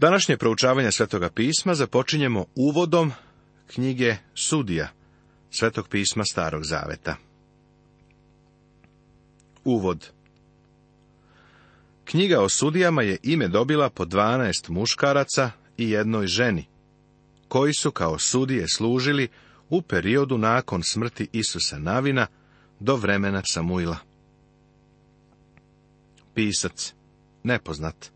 Današnje proučavanje Svetoga pisma započinjemo uvodom knjige Sudija, Svetog pisma Starog Zaveta. Uvod Knjiga o sudijama je ime dobila po 12 muškaraca i jednoj ženi, koji su kao sudije služili u periodu nakon smrti Isusa Navina do vremena Samuila. Pisac, nepoznat.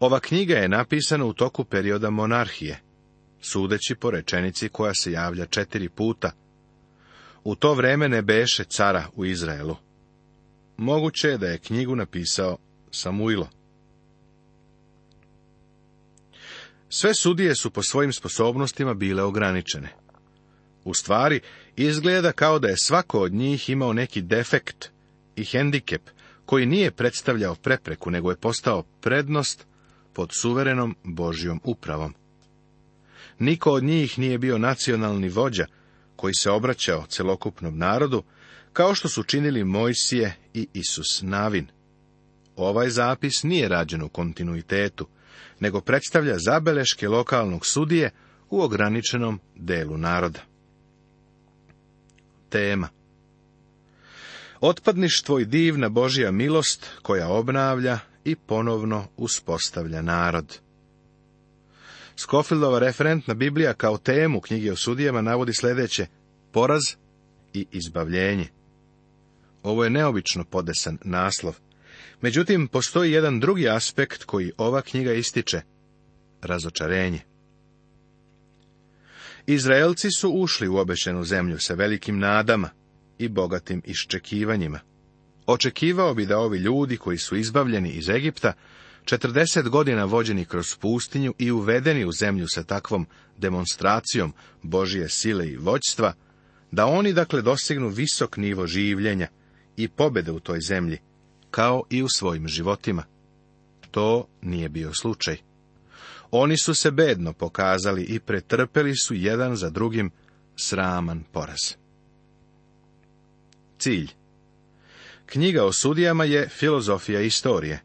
Ova knjiga je napisana u toku perioda monarhije, sudeći po rečenici koja se javlja četiri puta. U to vreme ne beše cara u Izraelu. Moguće je da je knjigu napisao Samuilo. Sve sudije su po svojim sposobnostima bile ograničene. U stvari, izgleda kao da je svako od njih imao neki defekt i hendikep, koji nije predstavljao prepreku, nego je postao prednost pod suverenom Božjom upravom. Niko od njih nije bio nacionalni vođa koji se obraćao celokupnom narodu, kao što su činili Mojsije i Isus Navin. Ovaj zapis nije rađen u kontinuitetu, nego predstavlja zabeleške lokalnog sudije u ograničenom delu naroda. Tema Otpadništvo i divna Božja milost koja obnavlja i ponovno uspostavlja narod. Skofildova referentna Biblija kao temu knjige o sudijama navodi sljedeće poraz i izbavljenje. Ovo je neobično podesan naslov. Međutim, postoji jedan drugi aspekt koji ova knjiga ističe. Razočarenje. Izraelci su ušli u obećenu zemlju sa velikim nadama i bogatim iščekivanjima. Očekivao bi da ovi ljudi koji su izbavljeni iz Egipta, 40 godina vođeni kroz pustinju i uvedeni u zemlju sa takvom demonstracijom Božije sile i voćstva, da oni dakle dosignu visok nivo življenja i pobede u toj zemlji, kao i u svojim životima. To nije bio slučaj. Oni su se bedno pokazali i pretrpeli su jedan za drugim sraman poraz. Cilj Knjiga o sudijama je filozofija istorije.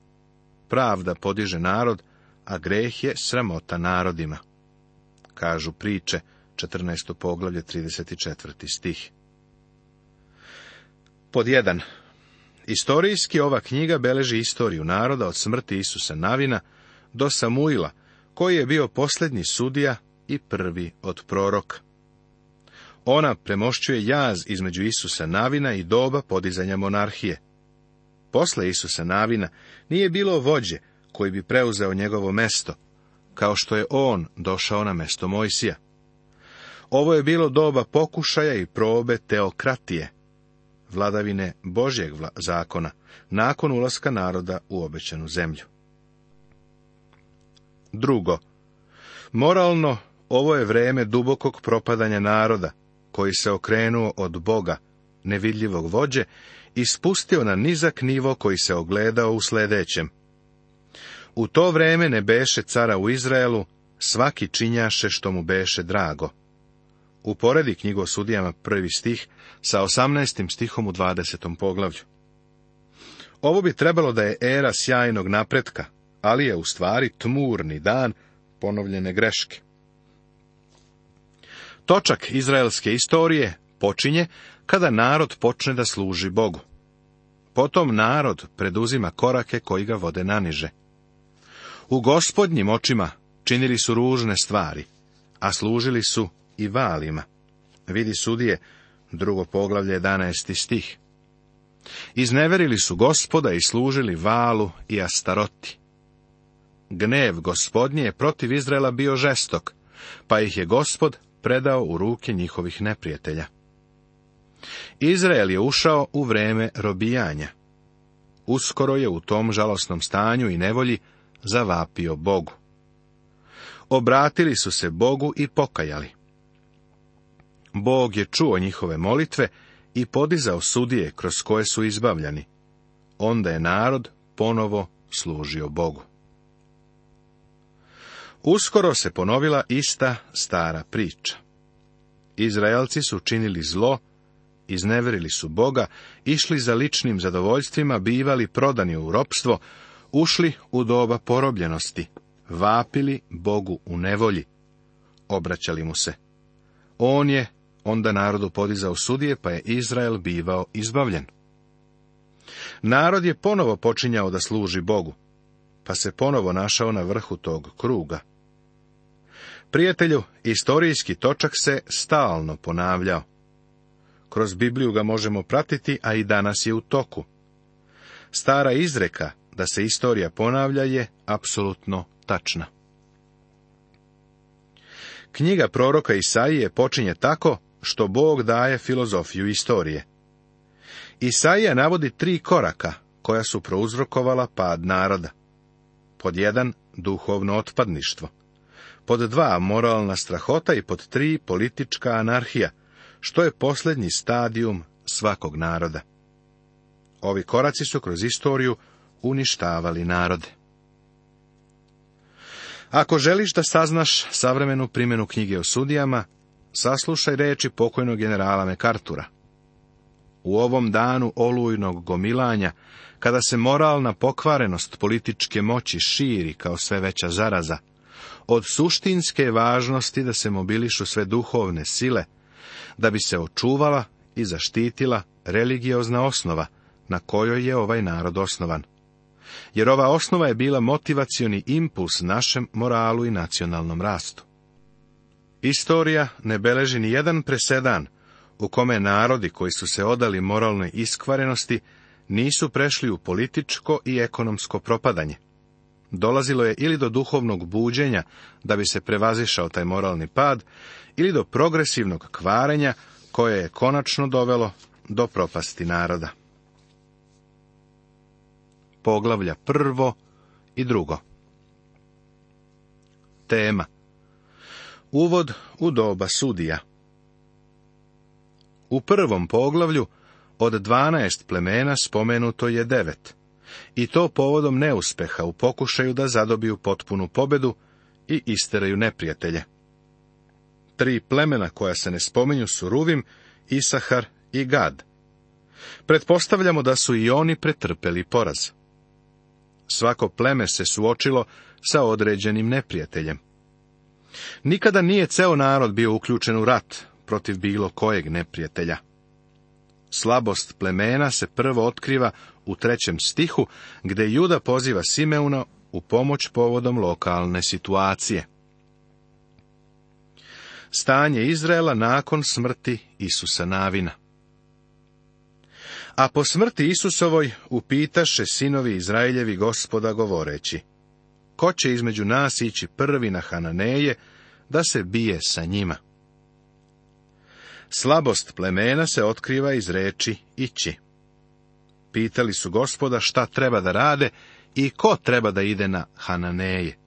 Pravda podiže narod, a greh je sramota narodima. Kažu priče, 14. poglavlje, 34. stih. Pod 1. Istorijski ova knjiga beleži istoriju naroda od smrti Isusa Navina do Samuila, koji je bio posljednji sudija i prvi od proroka. Ona premošćuje jaz između Isusa Navina i doba podizanja monarhije. Posle Isusa Navina nije bilo vođe koji bi preuzeo njegovo mesto, kao što je on došao na mesto Mojsija. Ovo je bilo doba pokušaja i probe teokratije, vladavine Božjeg zakona, nakon ulaska naroda u obećanu zemlju. Drugo, moralno ovo je vreme dubokog propadanja naroda, koji se okrenuo od Boga, nevidljivog vođe, i spustio na nizak nivo koji se ogledao u sledećem. U to vreme ne beše cara u Izraelu, svaki činjaše što mu beše drago. Uporedi knjigu o sudijama prvi stih sa 18. stihom u dvadesetom poglavlju. Ovo bi trebalo da je era sjajnog napretka, ali je u stvari tmurni dan ponovljene greške. Točak izraelske istorije počinje kada narod počne da služi Bogu. Potom narod preduzima korake koji ga vode naniže. U gospodnjim očima činili su ružne stvari, a služili su i valima. Vidi sudije, drugo poglavlje 11. stih. Izneverili su gospoda i služili valu i astaroti. Gnev gospodnje je protiv Izraela bio žestok, pa ih je gospod predao u ruke njihovih neprijatelja. Izrael je ušao u vreme robijanja. Uskoro je u tom žalosnom stanju i nevolji zavapio Bogu. Obratili su se Bogu i pokajali. Bog je čuo njihove molitve i podizao sudije kroz koje su izbavljani. Onda je narod ponovo služio Bogu. Uskoro se ponovila ista stara priča. Izraelci su činili zlo, izneverili su Boga, išli za ličnim zadovoljstvima, bivali prodani u ropstvo, ušli u doba porobljenosti, vapili Bogu u nevolji, obraćali mu se. On je onda narodu podizao sudije, pa je Izrael bivao izbavljen. Narod je ponovo počinjao da služi Bogu, pa se ponovo našao na vrhu tog kruga. Prijatelju, istorijski točak se stalno ponavljao. Kroz Bibliju ga možemo pratiti, a i danas je u toku. Stara izreka da se istorija ponavlja je apsolutno tačna. Knjiga proroka Isaije počinje tako što Bog daje filozofiju istorije. Isaija navodi tri koraka koja su prouzrokovala pad naroda. Pod jedan, duhovno otpadništvo pod dva moralna strahota i pod tri politička anarhija, što je posljednji stadijum svakog naroda. Ovi koraci su kroz istoriju uništavali narode. Ako želiš da saznaš savremenu primjenu knjige o sudijama, saslušaj reči pokojnog generala Mekartura. U ovom danu olujnog gomilanja, kada se moralna pokvarenost političke moći širi kao sve veća zaraza, od suštinske važnosti da se mobilišu sve duhovne sile, da bi se očuvala i zaštitila religiozna osnova na kojoj je ovaj narod osnovan. Jer ova osnova je bila motivacioni impuls našem moralu i nacionalnom rastu. Istorija ne beleži ni jedan presedan u kome narodi koji su se odali moralnoj iskvarenosti nisu prešli u političko i ekonomsko propadanje dolazilo je ili do duhovnog buđenja da bi se prevazišao taj moralni pad, ili do progresivnog kvarenja koje je konačno dovelo do propasti naroda. Poglavlja prvo i drugo. Tema Uvod u doba sudija U prvom poglavlju od 12 plemena spomenuto je devet i to povodom neuspeha u pokušaju da zadobiju potpunu pobedu i isteraju neprijatelje. Tri plemena koja se ne spominju su Ruvim, Isahar i Gad. Pretpostavljamo da su i oni pretrpeli poraz. Svako pleme se suočilo sa određenim neprijateljem. Nikada nije ceo narod bio uključen u rat protiv bilo kojeg neprijatelja. Slabost plemena se prvo otkriva u trećem stihu, gde Juda poziva Simeuna u pomoć povodom lokalne situacije. Stanje Izraela nakon smrti Isusa Navina A po smrti Isusovoj upitaše sinovi Izraeljevi gospoda govoreći, ko će između nas ići prvi na Hananeje, da se bije sa njima? Slabost plemena se otkriva iz reči ići. Pitali su gospoda šta treba da rade i ko treba da ide na Hananeje.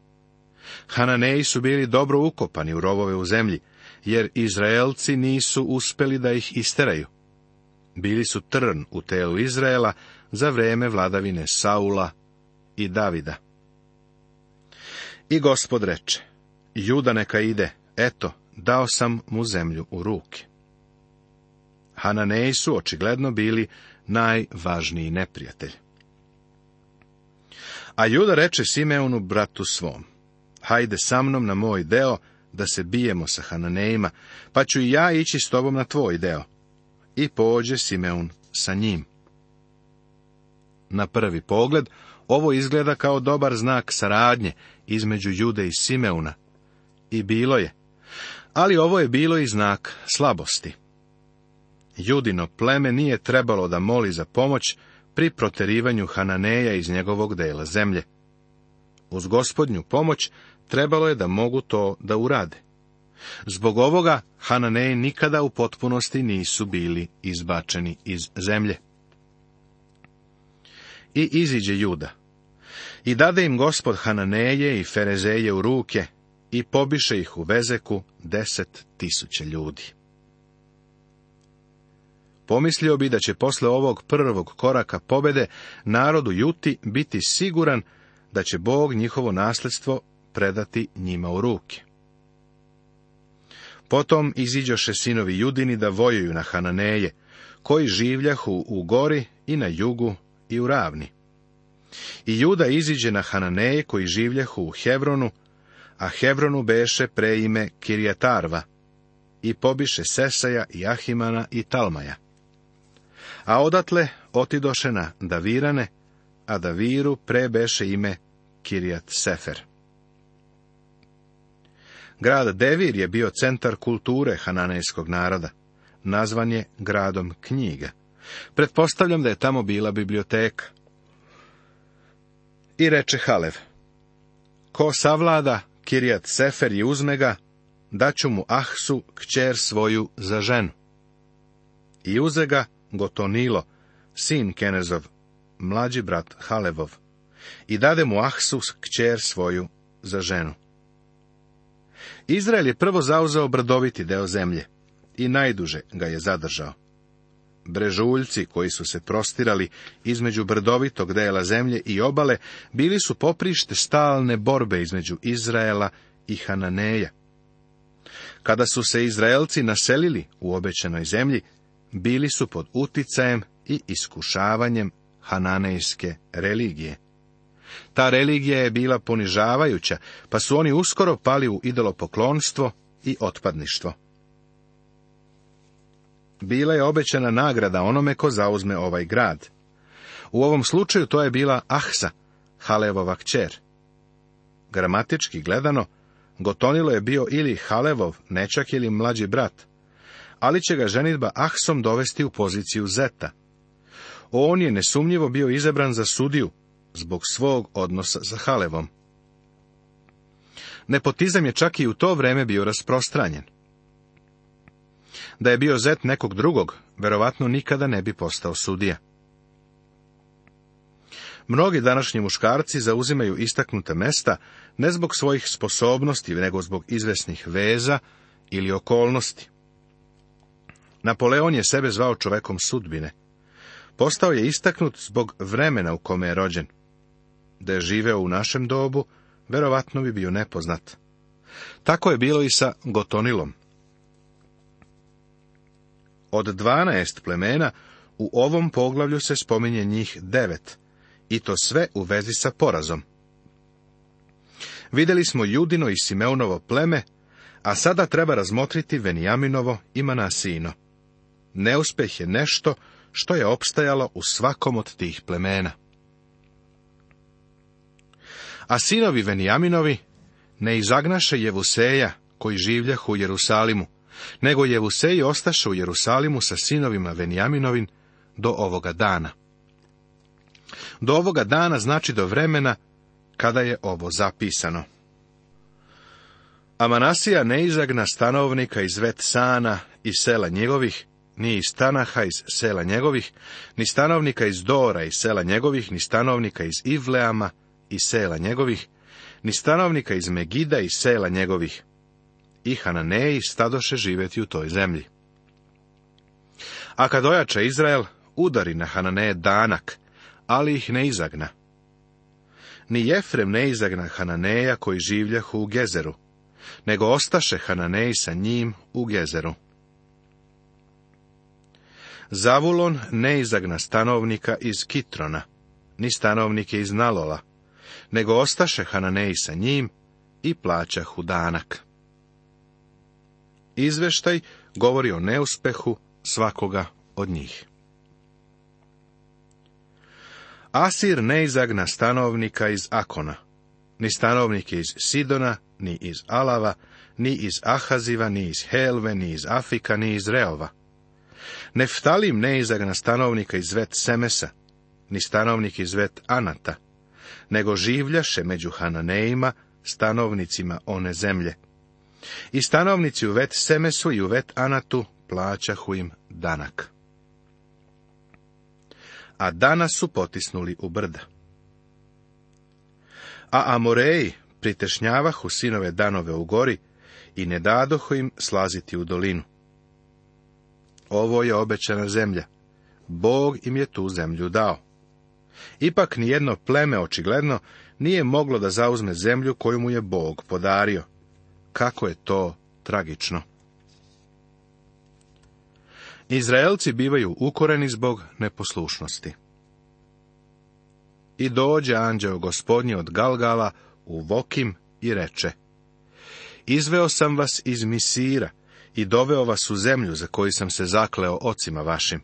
Hananeji su bili dobro ukopani u rovove u zemlji, jer Izraelci nisu uspeli da ih isteraju. Bili su trn u telu Izraela za vreme vladavine Saula i Davida. I gospod reče, Juda neka ide, eto, dao sam mu zemlju u ruke. Hananeji su očigledno bili najvažniji neprijatelj. A Juda reče Simeonu, bratu svom, hajde sa mnom na moj deo, da se bijemo sa Hananejima, pa ću i ja ići s tobom na tvoj deo. I pođe Simeon sa njim. Na prvi pogled, ovo izgleda kao dobar znak saradnje između Jude i Simeuna. I bilo je. Ali ovo je bilo i znak slabosti judino pleme nije trebalo da moli za pomoć pri proterivanju Hananeja iz njegovog dela zemlje. Uz gospodnju pomoć trebalo je da mogu to da urade. Zbog ovoga Hananeji nikada u potpunosti nisu bili izbačeni iz zemlje. I iziđe Juda. I dade im gospod Hananeje i Ferezeje u ruke i pobiše ih u vezeku deset tisuće ljudi. Pomislio bi da će posle ovog prvog koraka pobede narodu Juti biti siguran da će Bog njihovo nasledstvo predati njima u ruke. Potom iziđoše sinovi Judini da vojuju na Hananeje, koji življahu u gori i na jugu i u ravni. I Juda iziđe na Hananeje koji življahu u Hevronu, a Hevronu beše preime Kirjatarva, i pobiše Sesaja i Ahimana i Talmaja. A odatle otidoše na Davirane, a Daviru prebeše ime Kirjat Sefer. Grad Devir je bio centar kulture hananejskog naroda. Nazvan je gradom knjiga. Pretpostavljam da je tamo bila biblioteka. I reče Halev, ko savlada Kirjat Sefer i uzme ga, daću mu Ahsu kćer svoju za ženu. I uze ga Gotonilo, sin Kenezov, mlađi brat Halevov, i dade mu Ahsu kćer svoju za ženu. Izrael je prvo zauzeo brdoviti deo zemlje i najduže ga je zadržao. Brežuljci koji su se prostirali između brdovitog dela zemlje i obale bili su poprište stalne borbe između Izraela i Hananeja. Kada su se Izraelci naselili u obećenoj zemlji, bili su pod uticajem i iskušavanjem hananejske religije. Ta religija je bila ponižavajuća, pa su oni uskoro pali u idolopoklonstvo i otpadništvo. Bila je obećana nagrada onome ko zauzme ovaj grad. U ovom slučaju to je bila Ahsa, Halevova kćer. Gramatički gledano, Gotonilo je bio ili Halevov nečak ili mlađi brat ali će ga ženitba Ahsom dovesti u poziciju Zeta. On je nesumnjivo bio izabran za sudiju, zbog svog odnosa sa Halevom. Nepotizam je čak i u to vreme bio rasprostranjen. Da je bio zet nekog drugog, verovatno nikada ne bi postao sudija. Mnogi današnji muškarci zauzimaju istaknuta mesta ne zbog svojih sposobnosti, nego zbog izvesnih veza ili okolnosti. Napoleon je sebe zvao čovekom sudbine. Postao je istaknut zbog vremena u kome je rođen. Da je živeo u našem dobu, verovatno bi bio nepoznat. Tako je bilo i sa Gotonilom. Od dvanaest plemena u ovom poglavlju se spominje njih devet, i to sve u vezi sa porazom. Videli smo Judino i Simeonovo pleme, a sada treba razmotriti Venijaminovo i Manasino. Neuspjeh je nešto što je opstajalo u svakom od tih plemena. A sinovi Venijaminovi ne izagnaše Jevuseja, koji življahu u Jerusalimu, nego Jevuseji ostaše u Jerusalimu sa sinovima Venjaminovin do ovoga dana. Do ovoga dana znači do vremena kada je ovo zapisano. Amanasija Manasija ne izagna stanovnika iz Vet Sana i sela njegovih, ni iz Tanaha iz sela njegovih, ni stanovnika iz Dora iz sela njegovih, ni stanovnika iz Ivleama iz sela njegovih, ni stanovnika iz Megida iz sela njegovih. I Hananeji stadoše živjeti u toj zemlji. A kad ojača Izrael, udari na Hananeje danak, ali ih ne izagna. Ni Jefrem ne izagna Hananeja koji življahu u Gezeru, nego ostaše Hananeji sa njim u Gezeru. Zavulon ne izagna stanovnika iz Kitrona, ni stanovnike iz Nalola, nego ostaše Hananeji sa njim i plaća hudanak. Izveštaj govori o neuspehu svakoga od njih. Asir ne izagna stanovnika iz Akona, ni stanovnike iz Sidona, ni iz Alava, ni iz Ahaziva, ni iz Helve, ni iz Afika, ni iz Reova Neftalim ne izagna stanovnika iz vet Semesa, ni stanovnik iz vet Anata, nego življaše među Hananejima, stanovnicima one zemlje. I stanovnici u vet Semesu i u vet Anatu plaćahu im danak. A danas su potisnuli u brda. A Amoreji pritešnjavahu sinove danove u gori i ne dadohu im slaziti u dolinu. Ovo je obećana zemlja. Bog im je tu zemlju dao. Ipak nijedno pleme, očigledno, nije moglo da zauzme zemlju koju mu je Bog podario. Kako je to tragično. Izraelci bivaju ukoreni zbog neposlušnosti. I dođe anđeo gospodnji od Galgala u Vokim i reče, Izveo sam vas iz Misira, i doveo vas u zemlju za koju sam se zakleo ocima vašim.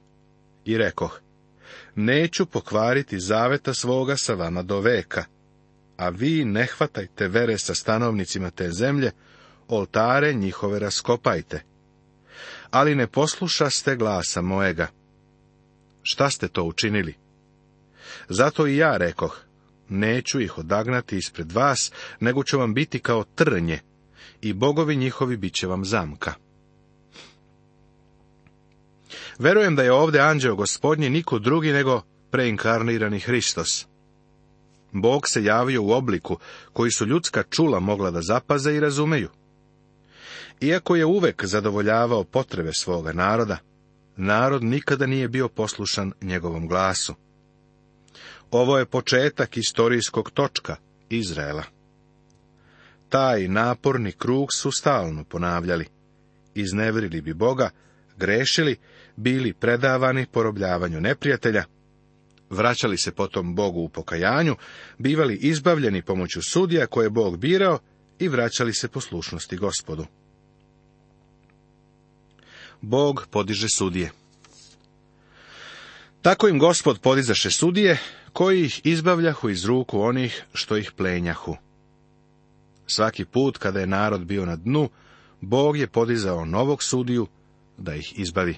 I rekoh, neću pokvariti zaveta svoga sa vama do veka, a vi ne hvatajte vere sa stanovnicima te zemlje, oltare njihove raskopajte. Ali ne poslušaste glasa mojega. Šta ste to učinili? Zato i ja rekoh, neću ih odagnati ispred vas, nego ću vam biti kao trnje, i bogovi njihovi bit će vam zamka. Verujem da je ovdje anđeo gospodnji niko drugi nego preinkarnirani Hristos. Bog se javio u obliku koji su ljudska čula mogla da zapaze i razumeju. Iako je uvek zadovoljavao potrebe svoga naroda, narod nikada nije bio poslušan njegovom glasu. Ovo je početak istorijskog točka Izraela. Taj naporni krug su stalno ponavljali. Iznevrili bi Boga grešili, bili predavani porobljavanju neprijatelja, vraćali se potom Bogu u pokajanju, bivali izbavljeni pomoću sudija koje je Bog birao i vraćali se poslušnosti gospodu. Bog podiže sudije. Tako im gospod podizaše sudije, koji ih izbavljahu iz ruku onih što ih plenjahu. Svaki put kada je narod bio na dnu, Bog je podizao novog sudiju da ih izbavi.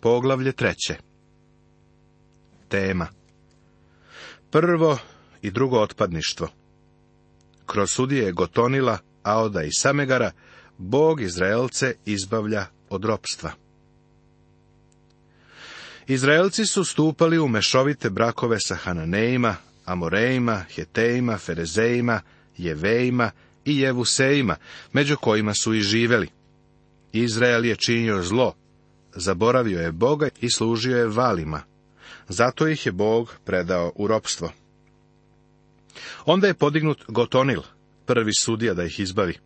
Poglavlje treće. Tema. Prvo i drugo otpadništvo. Kroz sudije Gotonila, Aoda i Samegara, Bog Izraelce izbavlja od ropstva. Izraelci su stupali u mešovite brakove sa Hananejima, Amorejima, Hetejima, Ferezejima, Jevejima i Jevusejima, među kojima su i živeli. Izrael je činio zlo, zaboravio je Boga i služio je valima. Zato ih je Bog predao u ropstvo. Onda je podignut Gotonil, prvi sudija da ih izbavi.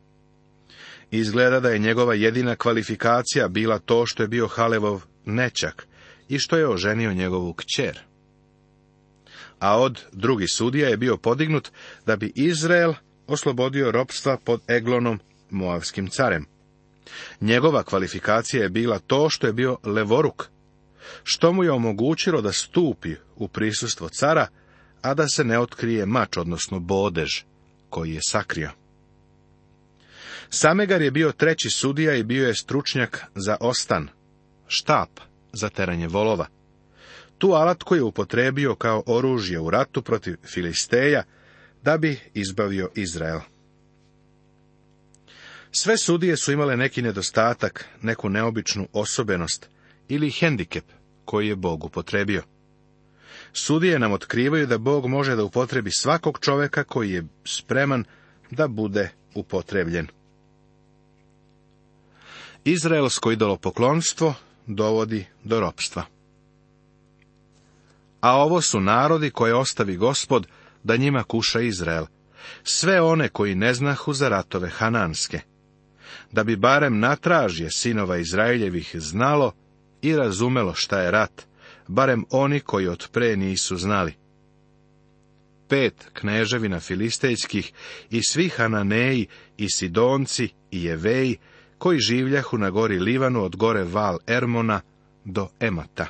Izgleda da je njegova jedina kvalifikacija bila to što je bio Halevov nečak i što je oženio njegovu kćer. A od drugi sudija je bio podignut da bi Izrael oslobodio ropstva pod Eglonom, Moavskim carem. Njegova kvalifikacija je bila to što je bio levoruk, što mu je omogućilo da stupi u prisustvo cara, a da se ne otkrije mač, odnosno bodež, koji je sakrio. Samegar je bio treći sudija i bio je stručnjak za ostan, štap za teranje volova. Tu alatku je upotrebio kao oružje u ratu protiv Filisteja, da bi izbavio Izrael. Sve sudije su imale neki nedostatak, neku neobičnu osobenost ili hendikep koji je Bog upotrebio. Sudije nam otkrivaju da Bog može da upotrebi svakog čoveka koji je spreman da bude upotrebljen. Izraelsko idolopoklonstvo dovodi do ropstva. A ovo su narodi koje ostavi gospod da njima kuša Izrael, sve one koji ne znahu za ratove Hananske, da bi barem natražje sinova Izraeljevih znalo i razumelo šta je rat, barem oni koji od pre nisu znali. Pet kneževina filistejskih i svi Hananeji i Sidonci i Jeveji, koji življahu na gori Livanu od gore Val Ermona do Emata.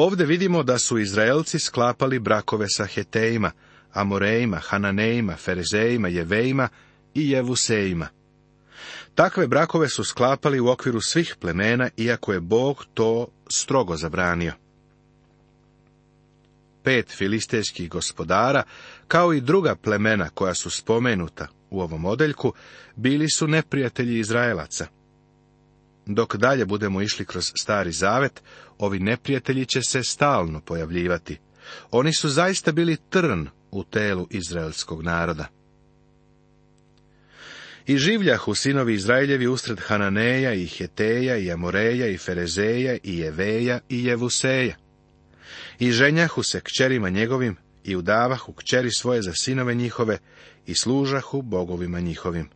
Ovdje vidimo da su Izraelci sklapali brakove sa Hetejima, Amorejima, Hananejima, Ferezejima, Jevejima i Jevusejima. Takve brakove su sklapali u okviru svih plemena, iako je Bog to strogo zabranio. Pet filistejskih gospodara, kao i druga plemena koja su spomenuta u ovom odeljku, bili su neprijatelji Izraelaca – dok dalje budemo išli kroz Stari Zavet, ovi neprijatelji će se stalno pojavljivati. Oni su zaista bili trn u telu izraelskog naroda. I življahu sinovi Izraeljevi usred Hananeja i Heteja i Amoreja i Ferezeja i Jeveja i Jevuseja. I ženjahu se kćerima njegovim i udavahu kćeri svoje za sinove njihove i služahu bogovima njihovim.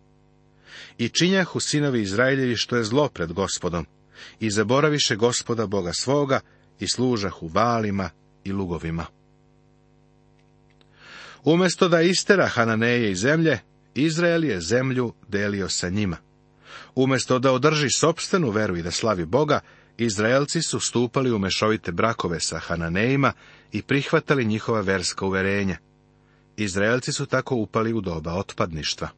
I činjahu sinovi Izraeljevi što je zlo pred gospodom. I zaboraviše gospoda Boga svoga i služahu valima i lugovima. Umesto da istera Hananeje iz zemlje, Izrael je zemlju delio sa njima. Umesto da održi sopstvenu veru i da slavi Boga, Izraelci su stupali u mešovite brakove sa Hananejima i prihvatali njihova verska uverenja. Izraelci su tako upali u doba otpadništva.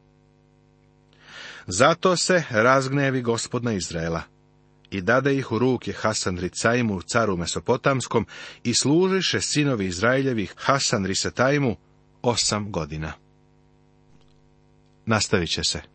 Zato se razgnevi gospodna Izraela i dade ih u ruke Hasan Ricajmu, caru Mesopotamskom, i služiše sinovi Izraeljevih Hasan Risetajmu osam godina. Nastavit će se.